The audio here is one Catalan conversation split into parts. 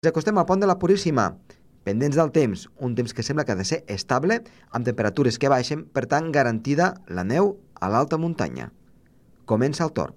Ens acostem al pont de la Puríssima, pendents del temps, un temps que sembla que ha de ser estable, amb temperatures que baixen, per tant garantida la neu a l'alta muntanya. Comença el torn.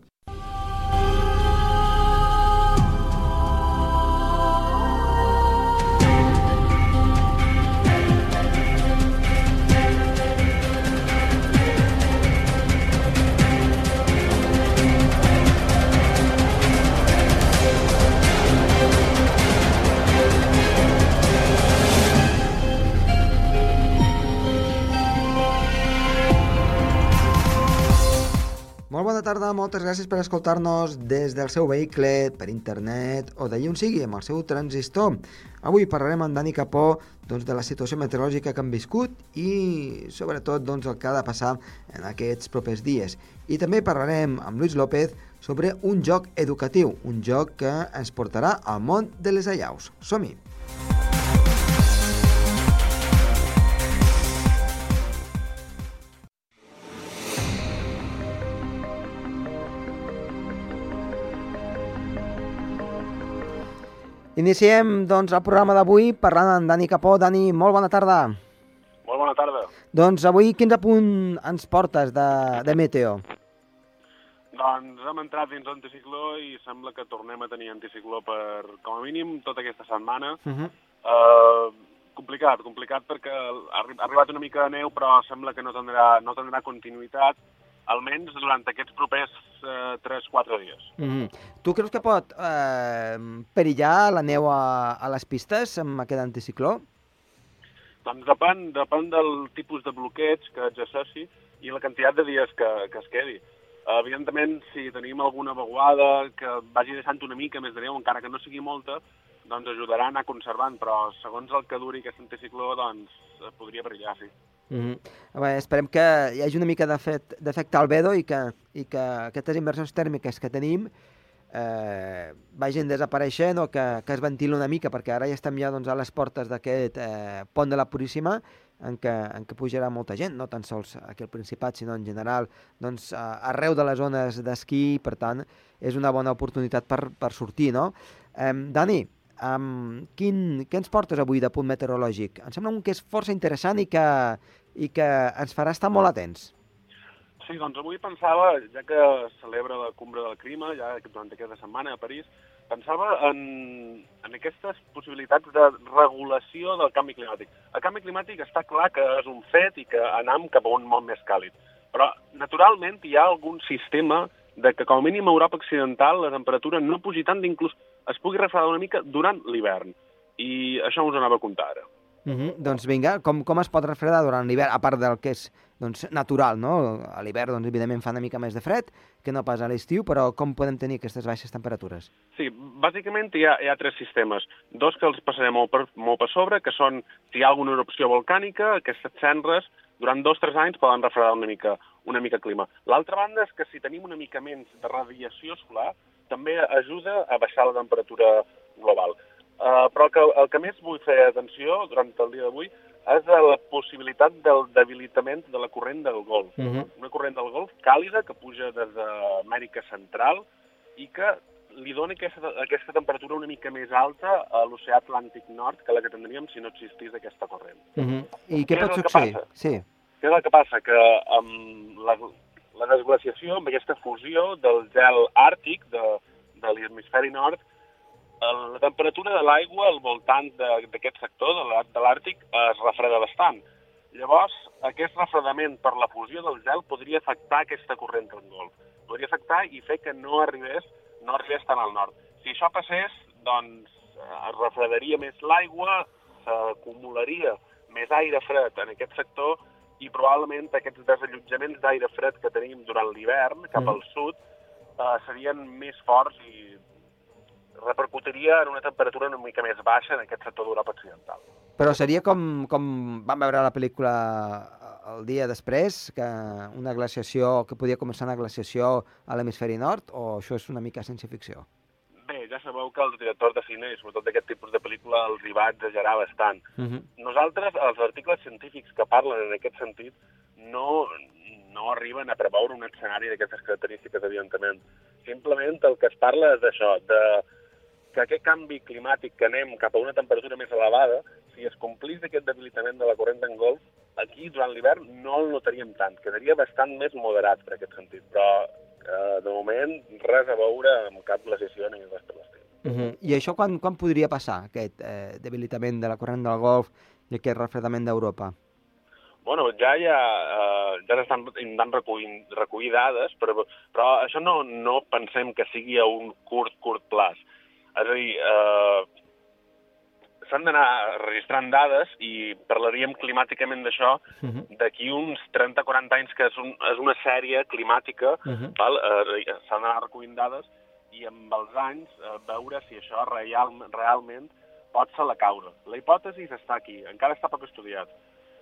Tarda, moltes gràcies per escoltar-nos des del seu vehicle, per internet o d'allí on sigui, amb el seu transistor. Avui parlarem amb Dani Capó doncs, de la situació meteorològica que han viscut i sobretot doncs, el que ha de passar en aquests propers dies. I també parlarem amb Luis López sobre un joc educatiu, un joc que ens portarà al món de les allaus. Som-hi! Iniciem doncs, el programa d'avui parlant amb Dani Capó. Dani, molt bona tarda. Molt bona tarda. Doncs avui quins apunt ens portes de, de Meteo? Doncs hem entrat dins l'anticicló i sembla que tornem a tenir anticicló per, com a mínim, tota aquesta setmana. Uh -huh. uh, complicat, complicat perquè ha arribat una mica de neu, però sembla que no tindrà, no tindrà continuïtat, almenys durant aquests propers uh, 3-4 dies. Uh -huh. Tu creus que pot eh, perillar la neu a, a les pistes amb aquest anticicló? Doncs depèn, depèn del tipus de bloqueig que exerceixi i la quantitat de dies que, que es quedi. Evidentment, si tenim alguna vaguada que vagi deixant una mica més de neu, encara que no sigui molta, doncs ajudarà a anar conservant, però segons el que duri aquest anticicló, doncs eh, podria perillar, sí. Uh -huh. Bé, esperem que hi hagi una mica d'efecte albedo i que, i que aquestes inversions tèrmiques que tenim eh, vagin desapareixent o que, que es ventilin una mica, perquè ara ja estem ja doncs, a les portes d'aquest eh, pont de la Puríssima, en què, en què pujarà molta gent, no tan sols aquí al Principat, sinó en general doncs, arreu de les zones d'esquí, per tant, és una bona oportunitat per, per sortir, no? Eh, Dani, um, quin, què ens portes avui de punt meteorològic? Em sembla un que és força interessant i que, i que ens farà estar molt atents. Sí, doncs avui pensava, ja que celebra la cumbre del clima, ja durant aquesta setmana a París, pensava en, en aquestes possibilitats de regulació del canvi climàtic. El canvi climàtic està clar que és un fet i que anam cap a un món més càlid. Però, naturalment, hi ha algun sistema de que, com a mínim, a Europa Occidental la temperatura no pugi tant, inclús es pugui refredar una mica durant l'hivern. I això us anava a contar ara. Uh -huh. Doncs vinga, com, com es pot refredar durant l'hivern, a part del que és doncs, natural, no? A l'hivern, doncs, evidentment, fa una mica més de fred que no pas a l'estiu, però com podem tenir aquestes baixes temperatures? Sí, bàsicament hi ha, hi ha tres sistemes. Dos que els passarem molt per, molt per sobre, que són, si hi ha alguna erupció volcànica, aquestes cendres, durant dos o tres anys poden refredar una mica, una mica el clima. L'altra banda és que si tenim una mica menys de radiació solar, també ajuda a baixar la temperatura global. Uh, però el que, el que més vull fer atenció durant el dia d'avui és a la possibilitat del debilitament de la corrent del Golf. Uh -huh. Una corrent del Golf càlida que puja des d'Amèrica Central i que li dona aquesta, aquesta temperatura una mica més alta a l'oceà Atlàntic Nord que la que tindríem si no existís aquesta corrent. Uh -huh. I què Què pot el que succeir? passa? Sí. Què és el que passa? Que amb la, la desglaciació, amb aquesta fusió del gel àrtic de, de l'hemisferi nord, el- la temperatura de l'aigua al voltant d'aquest sector, de l'Àr- de l'Àrtic, es refreda bastant. Llavors, aquest refredament per la fusió del gel podria afectar aquesta corrent del Golf. Podria afectar i fer que no arribés, no arribés tan al nord. Si això passés, doncs eh, es refredaria més l'aigua, s'acumularia més aire fred en aquest sector i probablement aquests desallotjaments d'aire fred que tenim durant l'hivern cap Mm. al sud eh, serien més forts i repercutiria en una temperatura una mica més baixa en aquest sector d'Europa Occidental. Però seria com, com vam veure a la pel·lícula el dia després, que una glaciació, que podia començar una glaciació a l'hemisferi nord, o això és una mica ciència-ficció? Bé, ja sabeu que els directors de cine, i sobretot d'aquest tipus de pel·lícula, els hi va exagerar bastant. Uh -huh. Nosaltres, els articles científics que parlen en aquest sentit, no, no arriben a preveure un escenari d'aquestes característiques, evidentment. Simplement el que es parla és d'això, de que aquest canvi climàtic que anem cap a una temperatura més elevada, si es complís aquest debilitament de la corrent d'en golf, aquí durant l'hivern no el notaríem tant, quedaria bastant més moderat per aquest sentit, però eh, de moment res a veure amb cap glaciació ni res per l'estil. Uh -huh. I això quan, quan podria passar, aquest eh, debilitament de la corrent del golf i aquest refredament d'Europa? Bueno, ja hi ha, eh, ja s'estan intentant recollir, recollir dades, però, però això no, no pensem que sigui a un curt, curt plaç. És a dir, eh, s'han d'anar registrant dades i parlaríem climàticament d'això Uh -huh. d'aquí uns 30-40 anys, que és, un, és una sèrie climàtica, Uh -huh. val? Eh, s'han d'anar recollint dades i amb els anys eh, veure si això real, realment pot ser la causa. La hipòtesi està aquí, encara està poc estudiat,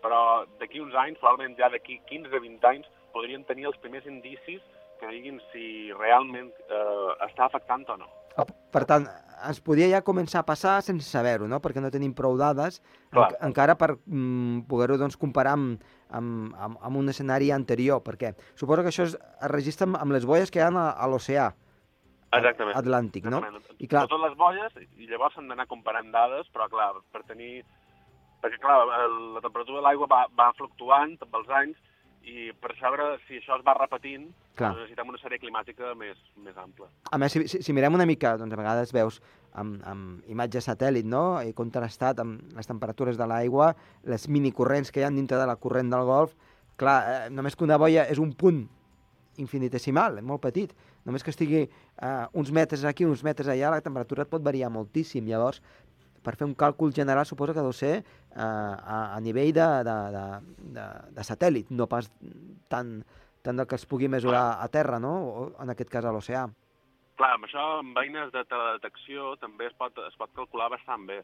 però d'aquí uns anys, probablement ja d'aquí 15-20 anys, podríem tenir els primers indicis que diguin si realment eh, està afectant o no. Ah, Per tant, ens podria ja començar a passar sense saber-ho, no? Perquè no tenim prou dades Clar. en, encara per mm, poder-ho doncs, comparar amb, amb, amb, amb un escenari anterior, perquè suposo que això es, es registra amb, amb les boies que hi ha a, a l'oceà Exactament. Atlàntic, no? Exactament. I clar, Totes les bolles, i llavors s'han d'anar comparant dades, però clar, per tenir... Perquè clar, la temperatura de l'aigua va, va fluctuant amb els anys i per saber si això es va repetint Clar. doncs necessitem una sèrie climàtica més, més ampla. a més, si, si, si mirem una mica, doncs a vegades veus amb, amb imatges satèl·lit, no?, i contrastat amb les temperatures de l'aigua, les minicorrents que hi ha dintre de la corrent del golf, clar, eh, només que una boia és un punt infinitesimal, molt petit. Només que estigui eh, uns metres aquí, uns metres allà, la temperatura et pot variar moltíssim. Llavors, per fer un càlcul general suposo que deu ser eh, a, a nivell de, de, de, de, de satèl·lit, no pas tant, tant del que es pugui mesurar a terra, no? O, en aquest cas a l'oceà. Clar, amb això, amb eines de teledetecció, també es pot, es pot calcular bastant bé.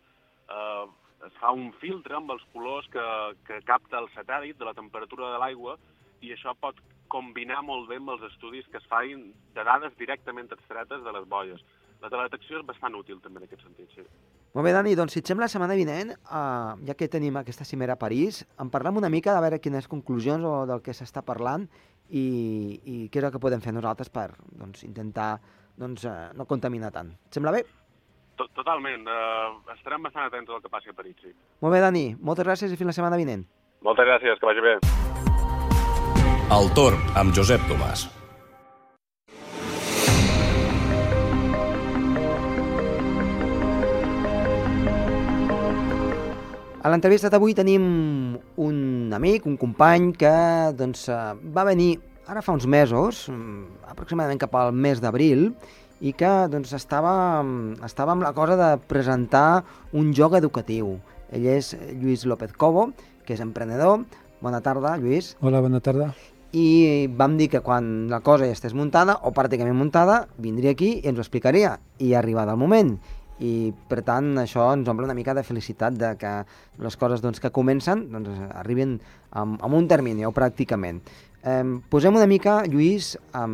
Uh, es fa un filtre amb els colors que, que capta el satèl·lit de la temperatura de l'aigua i això pot combinar molt bé amb els estudis que es facin de dades directament extretes de les bolles. La teledetecció és bastant útil també en aquest sentit, sí. Molt bé, Dani, doncs si et sembla, la setmana vinent, eh, ja que tenim aquesta cimera a París, en parlem una mica de veure quines conclusions o del que s'està parlant i, i què és el que podem fer nosaltres per doncs, intentar doncs, eh, no contaminar tant. Et sembla bé? Tot, totalment. Uh, estarem bastant atents al que passi a París, sí. Molt bé, Dani, moltes gràcies i fins la setmana vinent. Moltes gràcies, que vagi bé. El torn amb Josep Tomàs. A l'entrevista d'avui tenim un amic, un company que doncs, eh, va venir ara fa uns mesos, mm, aproximadament cap al mes d'abril, i que doncs, estava, estava amb la cosa de presentar un joc educatiu. Ell és Lluís López Cobo, que és emprenedor. Bona tarda, Lluís. Hola, bona tarda. I vam dir que quan la cosa ja estés muntada, o pràcticament muntada, vindria aquí i ens ho explicaria. I ha arribat el moment. I, per tant, això ens omple una mica de felicitat de que les coses doncs, que comencen doncs, arribin amb, amb un termini, o pràcticament. Eh, posem una mica, Lluís, en,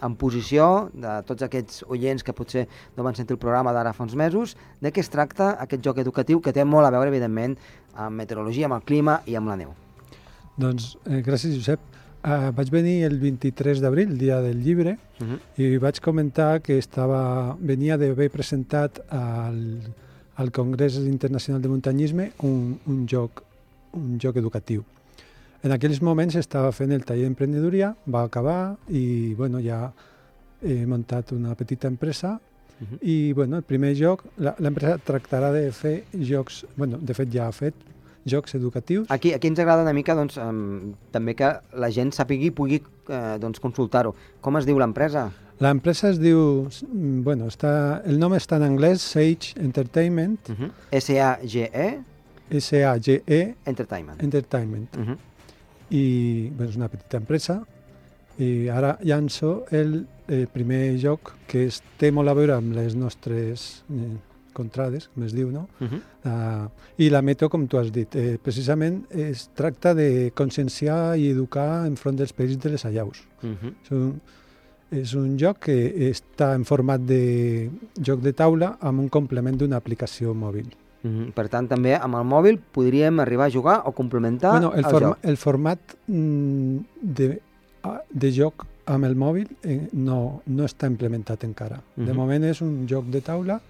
en posició de tots aquests oients que potser no van sentir el programa d'ara fa uns mesos, de què es tracta aquest joc educatiu que té molt a veure, evidentment, amb meteorologia, amb el clima i amb la neu. Doncs eh, gràcies, Josep. Uh, vaig venir el 23 d'abril, dia del llibre, Uh -huh. i vaig comentar que estava, venia d'haver presentat al, al Congrés Internacional de Muntanyisme un, un, joc, un joc educatiu. En aquells moments estava fent el taller d'emprenedoria, va acabar i bueno, ja he muntat una petita empresa Uh -huh. i bueno, el primer joc, la- l'empresa tractarà de fer jocs, bueno, de fet ja ha fet jocs educatius. Aquí, aquí ens agrada una mica doncs, um, també que la gent sàpigui i pugui eh, doncs, consultar-ho. Com es diu l'empresa? L'empresa es diu, bueno, està, el nom està en anglès, Sage Entertainment, Uh -huh. S-A-G-E S-A-G-E Entertainment. Entertainment. Uh -huh. I bueno, és una petita empresa. I ara llanço el eh, primer joc que es, té molt a veure amb les nostres eh, contrades, com es diu, no? Uh -huh. Uh, I la meto, com tu has dit, eh, precisament es tracta de conscienciar i educar enfront dels perills de les allaus. Uh -huh. És un, és un joc que està en format de joc de taula amb un complement d'una aplicació mòbil. Uh -huh. Per tant, també amb el mòbil podríem arribar a jugar o complementar bueno, el, el forma, joc. el format mm, de, ah, de joc amb el mòbil eh, no, no està implementat encara. De Mhm. moment és un joc de taula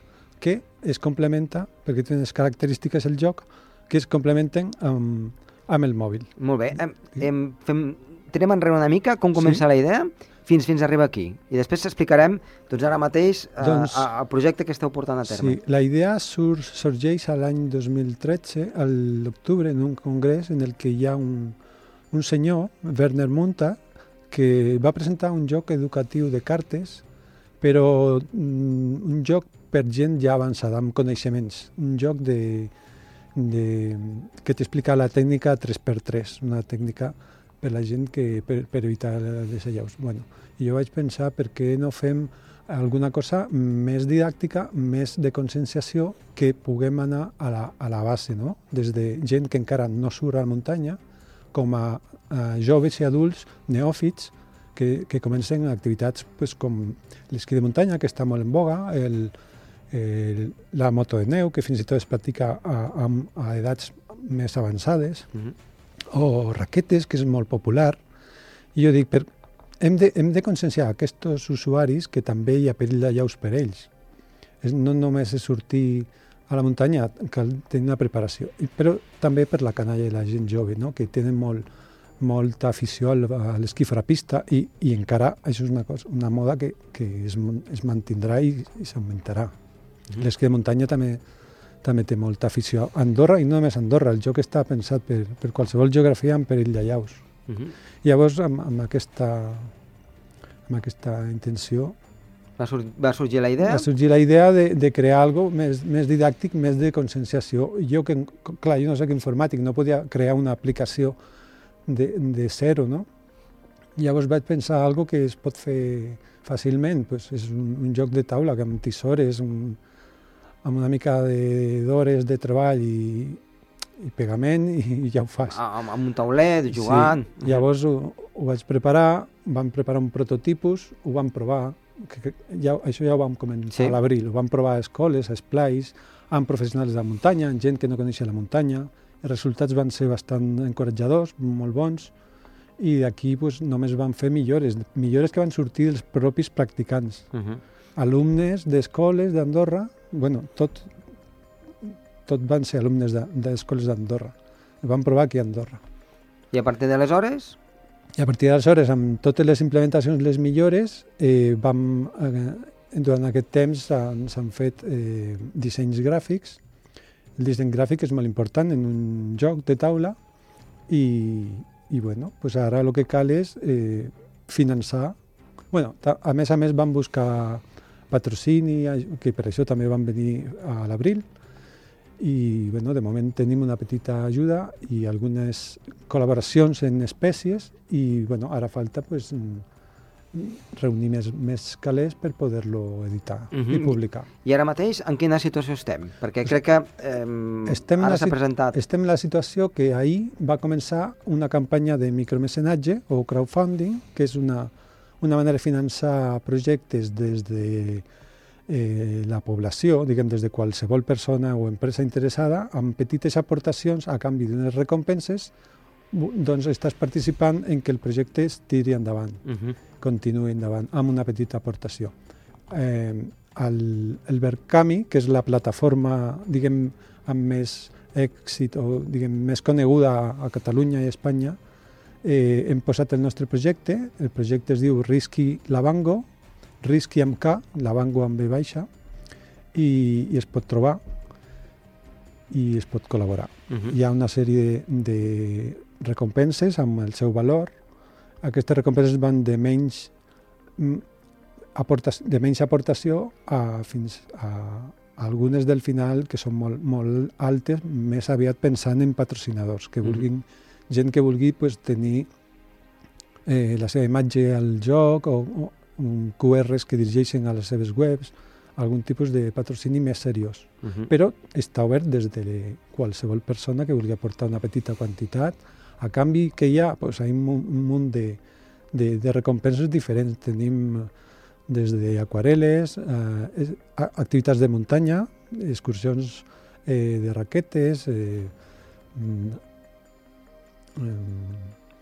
que es complementa, perquè té unes característiques el joc, que es complementen amb, amb el mòbil. Molt bé. Em, em, fem, tirem enrere una mica com comença Sí. la idea fins fins a arribar aquí. I després explicarem, doncs ara mateix, eh, Doncs- a- el projecte que esteu portant a terme. Sí, la idea sur, sorgeix a l'any 2013, a l'octubre, en un congrés en el que hi ha un, un senyor, Werner Munta, que va presentar un joc educatiu de cartes, però mm, un joc per gent ja avançada, amb coneixements. Un joc de, de, que t'explica la tècnica 3x3, una tècnica per la gent que, per, per evitar les allaus. Bueno, jo vaig pensar per què no fem alguna cosa més didàctica, més de conscienciació, que puguem anar a la, a la base, no? des de gent que encara no surt a la muntanya, com a, a joves i adults neòfits que, que comencen activitats pues, com l'esquí de muntanya, que està molt en boga, el, el, la moto de neu, que fins i tot es practica a, a, a edats més avançades, Mhm. o raquetes, que és molt popular. I jo dic, per, hem, de, hem de conscienciar aquests usuaris que també hi ha perill de llaus per ells. És, no només és sortir a la muntanya, cal tenir una preparació. Però també per la canalla i la gent jove, no? que tenen molt, molta afició al- a l'esquí frapista i, i encara això és una, cosa, una moda que, que es, es mantindrà i, i s'augmentarà. Mhm. L'esquí de muntanya també també té molta afició. Andorra, i no només Andorra, el joc està pensat per, per qualsevol geografia amb perill de llaus. Mhm. Llavors, amb, amb, aquesta, amb aquesta intenció, Va, sur va sorgir la idea? va sorgir la idea de, de crear algo més, més didàctic, més de conscienciació. Jo, que, clar, jo no soc informàtic, no podia crear una aplicació de, de zero, no? Llavors vaig pensar algo que es pot fer fàcilment, pues és un, un joc de taula que amb tisores, un, amb una mica de- d'hores de, de treball i, i pegament i, i ja ho fas. Amb, amb un tauler, jugant... Sí. Llavors ho, ho vaig preparar, vam preparar un prototipus, ho vam provar, que, que ja, això ja ho vam començar Sí. sí. a l'abril, ho vam provar a escoles, a esplais, amb professionals de la muntanya, amb gent que no coneixia la muntanya, els resultats van ser bastant encoratjadors, molt bons, i d'aquí pues, només van fer millores, millores que van sortir dels propis practicants, Uh -huh. alumnes d'escoles d'Andorra, bueno, tot, tot van ser alumnes de- d'escoles d'Andorra, ho van provar aquí a Andorra. I a partir d'aleshores... I a partir d'aleshores, amb totes les implementacions, les millores, eh, vam, eh, durant aquest temps s'han fet eh, dissenys gràfics. El disseny gràfic és molt important en un joc de taula i, i bueno, pues ara el que cal és eh, finançar. Bueno, a més a més vam buscar patrocini, que per això també van venir a l'abril, i bueno, de moment tenim una petita ajuda i algunes col·laboracions en espècies i bueno, ara falta pues, mm, reunir més, més calés per poder-lo editar uh. -huh. i publicar. I ara mateix, en quina situació estem? Perquè crec que eh, Estem ara la s'ha presentat... Estem en la situació que ahir va començar una campanya de micromecenatge o crowdfunding, que és una, una manera de finançar projectes des de eh, la població, diguem, des de qualsevol persona o empresa interessada, amb petites aportacions a canvi d'unes recompenses, doncs estàs participant en que el projecte es tiri endavant, Uh -huh. continuï endavant, amb una petita aportació. Eh, el, el Verkami, que és la plataforma, diguem, amb més èxit o diguem, més coneguda a Catalunya i a Espanya, eh, hem posat el nostre projecte. El projecte es diu Risky Lavango, Risky amb K, Lavango amb B baixa, i, i es pot trobar i es pot col·laborar. Uh -huh. Hi ha una sèrie de, de recompenses amb el seu valor. Aquestes recompenses van de menys mm, aportació, de menys aportació a, fins a, algunes del final que són molt, molt altes, més aviat pensant en patrocinadors, que Mhm. vulguin, gent que vulgui pues, tenir eh, la seva imatge al joc o, o um, QRs que dirigeixen a les seves webs, algun tipus de patrocini més seriós Uh -huh. però està obert des de qualsevol persona que vulgui aportar una petita quantitat. A canvi, que hi ha? Pues, hi ha un, mu- un munt de, de, de recompenses diferents. Tenim des d'aquarel·les, eh, activitats de muntanya, excursions eh, de raquetes, eh, mm, eh,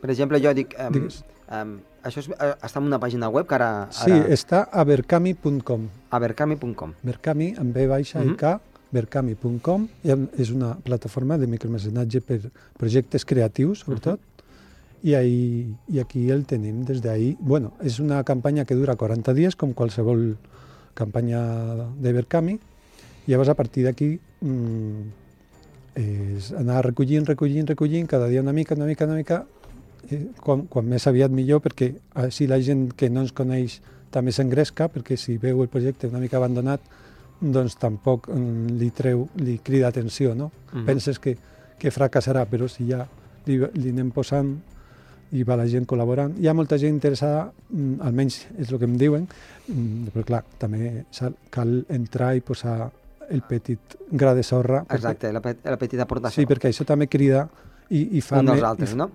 Per exemple, jo dic, eh, digues, Um, això és, uh, està en una pàgina web que ara... ara Sí, està a berkami.com. abercami.com. Berkami, amb B baixa Mhm. i K, berkami.com. i em- És una plataforma de micromecenatge per projectes creatius, sobretot. I, ahí, I aquí el tenim des d'ahir. Bueno, és una campanya que dura 40 dies, com qualsevol campanya de Berkami. I llavors, a partir d'aquí, mm, és anar recollint, recollint, recollint, cada dia una mica, una mica, una mica, eh, quan, quan més aviat millor, perquè així la gent que no ens coneix també s'engresca, perquè si veu el projecte una mica abandonat, doncs tampoc mm, li treu, li crida atenció, no? Mhm. Penses que, que fracassarà, però si ja li, li anem posant i va la gent col·laborant. Hi ha molta gent interessada, mm, almenys és el que em diuen, mm, però clar, també cal entrar i posar el petit gra de sorra. perquè- Exacte, la, pe- la petita aportació. Sí, perquè això també crida i, i fa... Un dels altres, no?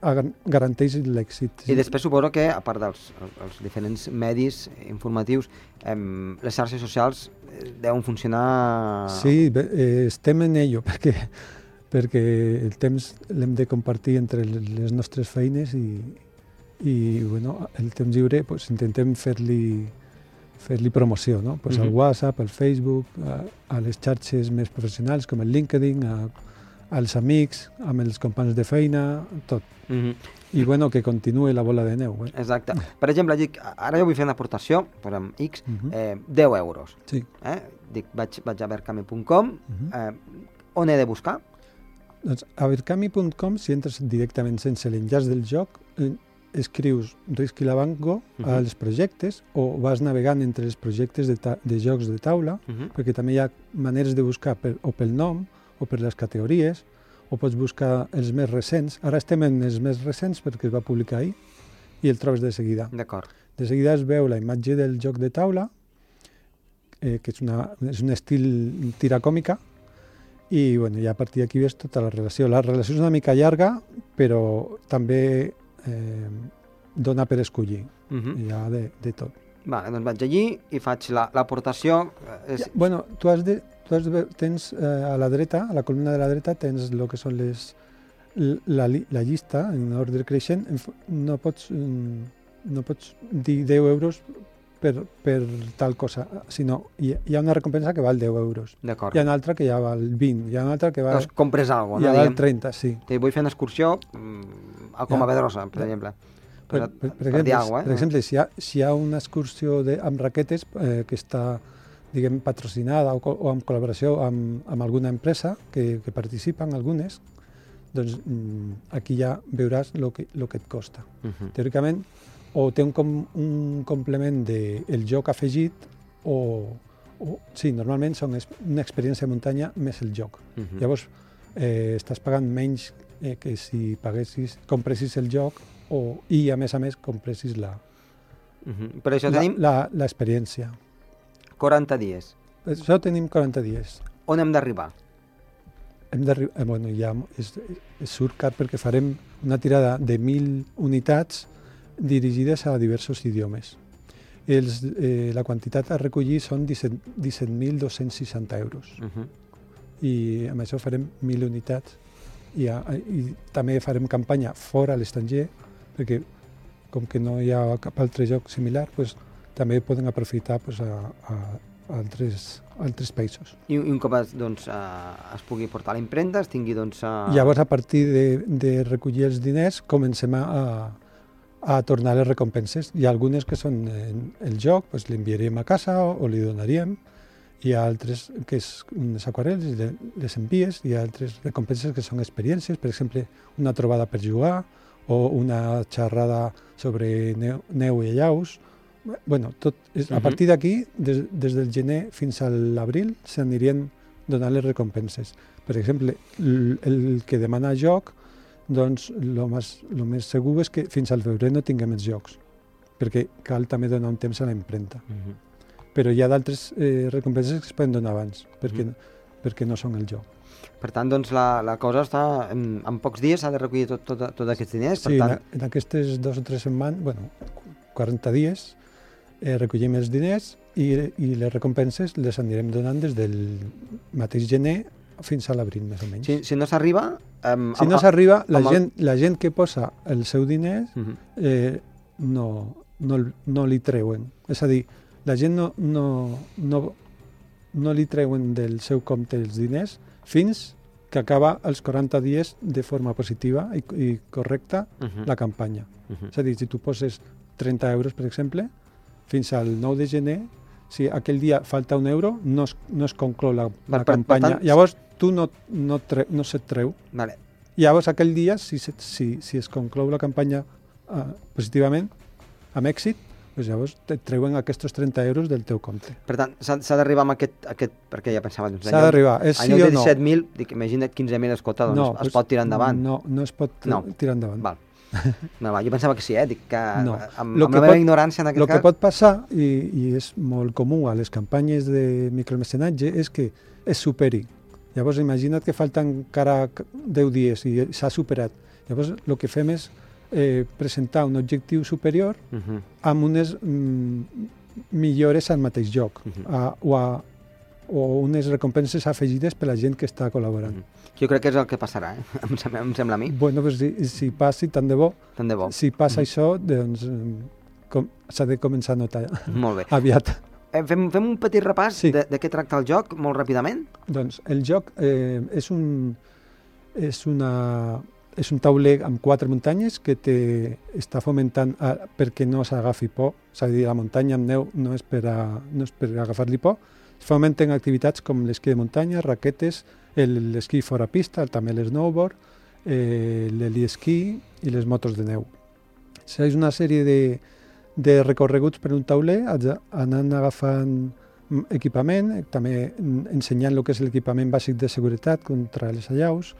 garanteix l'èxit. I després suposo que, a part dels els diferents medis informatius, em, les xarxes socials eh, deuen funcionar... Sí, bé, eh, estem en ello, perquè, perquè el temps l'hem de compartir entre les nostres feines i, i bueno, el temps lliure pues, intentem fer-li fer-li promoció, no? pues al Mhm. WhatsApp, al Facebook, a, a les xarxes més professionals com el LinkedIn, a, als amics, amb els companys de feina, tot. Mhm. I bueno, que continuï la bola de neu. Eh? Exacte. Per exemple, dic, ara jo vull fer una aportació, posem X, Mhm. eh, 10 euros. Sí. Eh? Dic, vaig, vaig a berkami.com, Mhm. eh, on he de buscar? Doncs a berkami.com, si entres directament sense l'enllaç del joc, eh, escrius Risc i la Banco Mhm. als projectes o vas navegant entre els projectes de, de jocs de taula, Uh -huh. perquè també hi ha maneres de buscar per, o pel nom o per les categories, o pots buscar els més recents. Ara estem en els més recents perquè es va publicar ahir i el trobes de seguida. D'acord. De seguida es veu la imatge del joc de taula, eh, que és, una, és un estil tira còmica, i bueno, ja a partir d'aquí ves tota la relació. La relació és una mica llarga, però també eh, dona per escollir. Uh -huh. Hi ha de, de tot. Vale, doncs vaig allí i faig la- l'aportació. La, Ja, bueno, tu has de, tu has de, tens eh, a la dreta, a la columna de la dreta, tens el que són les la, la llista en ordre creixent. No pots, mm, no pots dir 10 euros per, per tal cosa, sinó hi, hi ha una recompensa que val 10 euros. D'acord. Hi ha una altra que ja val 20, hi ha una altra que val, Doncs compres alguna ja cosa, no? val Diguem, 30, sí. que vull fer una excursió mm, a Coma Ja. Pedrosa, per Ja. exemple. Per, Per, per, per, exemple, alguna cosa, per eh? exemple si, hi ha, si hi ha una excursió de, amb raquetes eh, que està diguem, patrocinada o, o amb col·laboració amb, amb alguna empresa que, que participen, algunes, doncs mm, aquí ja veuràs el que, lo que et costa. Uh -huh. Teòricament, o té un, com, un complement del de joc afegit o, o... Sí, normalment són una experiència de muntanya més el joc. Uh -huh. Llavors, eh, estàs pagant menys eh, que si paguessis, compressis el joc o, i, a més a més, compressis la, Uh -huh. Per això tenim l'experiència. 40 dies. Per això tenim 40 dies. On hem d'arribar? Hem d'arribar... Eh, bueno, ja és, és surt car perquè farem una tirada de 1.000 unitats dirigides a diversos idiomes. Els, eh, la quantitat a recollir són 17 17.260 euros. Uh -huh. i amb això farem 1.000 unitats i, a, i també farem campanya fora a l'estranger perquè com que no hi ha cap altre joc similar pues, també poden aprofitar pues, a, a, a altres, altres països. I, un cop es, doncs, eh, es pugui portar a la impremta, es tingui doncs... Eh... Llavors a partir de, de recollir els diners comencem a, a tornar les recompenses. Hi ha algunes que són en el joc, pues, l'enviaríem a casa o, o li donaríem hi ha altres que és unes aquarels i le- les envies, hi ha altres recompenses que són experiències, per exemple, una trobada per jugar o una xerrada sobre neu, neu i allaus. bueno, tot és, a Mhm. partir d'aquí, des, des del gener fins a l'abril, s'anirien donant les recompenses. Per exemple, l- el que demana joc, doncs el més, lo més segur és que fins al febrer no tinguem els jocs, perquè cal també donar un temps a la impremta Uh -huh. però hi ha d'altres eh, recompenses que es poden donar abans, perquè, Mhm. perquè no són el joc. Per tant, doncs, la, la cosa està... En, en pocs dies s'ha de recollir tot, tot, tot aquests diners. Sí, per en, tant, a- en aquestes dos o tres setmanes, bueno, 40 dies, eh, recollim els diners i, i les recompenses les anirem donant des del mateix gener fins a l'abril, més o menys. si, si no s'arriba... Um, si no s'arriba, la, amb el- gent, la gent que posa el seu diners Uh -huh. eh, no, no, no li treuen. És a dir, la gent no, no, no, no li treuen del seu compte els diners fins que acaba els 40 dies de forma positiva i, i correcta Uh -huh. la campanya. Uh -huh. És a dir, si tu poses 30 euros, per exemple, fins al 9 de gener, si aquell dia falta un euro, no es, no es conclou la, Per- la per- per campanya. tant- Llavors, tu no, no, tre, no se't treu. Vale. Llavors, aquell dia, si, si, si es conclou la campanya uh, positivament, amb èxit, doncs llavors te treuen aquests 30 euros del teu compte. Per tant, s'ha d'arribar amb aquest, aquest... Perquè ja pensava... Doncs, S'ha d'arribar. És sí o de no? 17.000, dic, imagina't 15.000, escolta, doncs no, es pot tirar endavant. No, no es pot No. tirar endavant. Val. No, va, jo pensava que sí, eh? Dic que No. amb, Lo amb que la meva pot- ignorància en El aquest que cas... pot passar, i, i és molt comú a les campanyes de micromecenatge, és que es superi. Llavors, imagina't que falten encara 10 dies i s'ha superat. Llavors, el que fem és eh, presentar un objectiu superior Uh -huh. amb unes mm, millores al mateix lloc Mhm. a, o, a, o unes recompenses afegides per la gent que està col·laborant. Mhm. Jo crec que és el que passarà, eh? em, sembla, em sembla a mi. Bueno, pues si, si passi, tant de bo. Tant de bo. Si passa Mhm. això, doncs mm, s'ha de començar a notar Molt bé. aviat. Eh, fem, fem un petit repàs Sí. de, de què tracta el joc, molt ràpidament. Doncs el joc eh, és, un, és, una, és un tauler amb quatre muntanyes que te està fomentant a, perquè no s'agafi por. És a dir, la muntanya amb neu no és per, a, no és per agafar-li por. Es fomenten activitats com l'esquí de muntanya, raquetes, el- l'esquí fora pista, també l'snowboard, eh, l'heliesquí i les motos de neu. O sigui, és una sèrie de, de recorreguts per un tauler, anant agafant mm, equipament, també ensenyant el que és l'equipament bàsic de seguretat contra les allaus,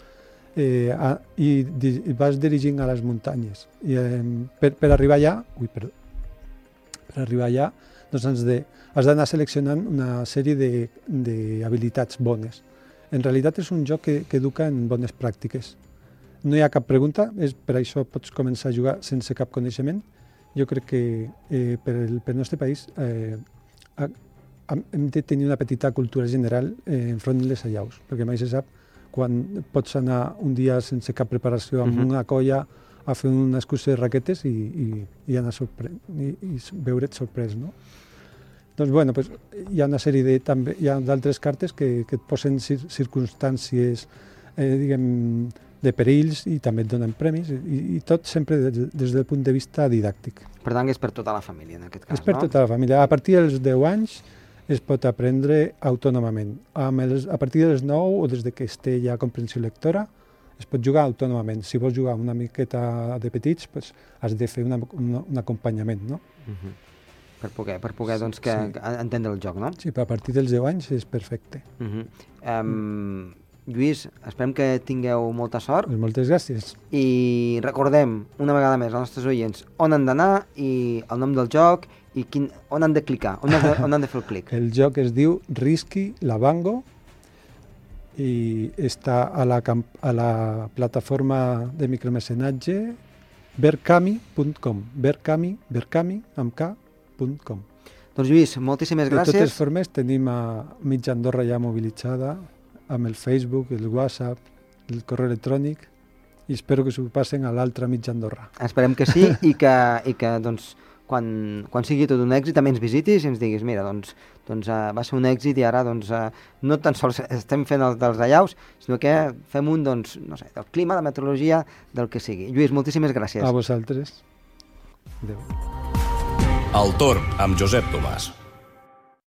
eh, a, i, i vas dirigint a les muntanyes. I, eh, per, per arribar allà, ui, perdó, per arribar allà, doncs has de- has d'anar seleccionant una sèrie d'habilitats bones. En realitat és un joc que, que educa en bones pràctiques. No hi ha cap pregunta, és per això pots començar a jugar sense cap coneixement. Jo crec que eh, per el, pel nostre país eh, ha, hem- de tenir una petita cultura general eh, enfront de les allaus, perquè mai se sap quan pots anar un dia sense cap preparació amb Mhm. una colla a fer una excursió de raquetes i, i, i anar sorpre i, i veure't sorprès, no? Doncs, bueno, pues, hi ha una sèrie de, també, hi ha d'altres cartes que, que et posen cir circumstàncies, eh, diguem, de perills i també et donen premis, i, i tot sempre des, des del punt de vista didàctic. Per tant, és per tota la família, en aquest cas, És per no? tota la família. A partir dels 10 anys es pot aprendre autònomament. Els, a partir dels 9 o des de que es té ja comprensió lectora, es pot jugar autònomament. Si vols jugar una miqueta de petits, pues, has de fer una, una, un acompanyament, no? Mhm. Per poder, per poder Sí, doncs, que, sí. entendre el joc, no? Sí, però a partir dels 10 anys és perfecte. Uh -huh. um, Lluís, esperem que tingueu molta sort Pues moltes gràcies. i recordem una vegada més als nostres oients on han d'anar i el nom del joc i quin, on han de clicar, on han de, on han de fer el clic. El joc es diu Risky Lavango i està a la, a la plataforma de micromecenatge berkami.com berkami, berkami, amb k.com. Doncs Lluís, moltíssimes De totes gràcies. formes, tenim a mitja Andorra ja mobilitzada amb el Facebook, el WhatsApp, el correu electrònic i espero que s'ho passen a l'altra mitja Andorra. Esperem que sí i que, i que doncs, quan, quan sigui tot un èxit també ens visitis i ens diguis, mira, doncs, doncs uh, va ser un èxit i ara doncs, uh, no tan sols estem fent el dels allaus, sinó que fem un, doncs, no sé, del clima, de meteorologia, del que sigui. Lluís, moltíssimes gràcies. A vosaltres. Adéu. El torn amb Josep Tomàs.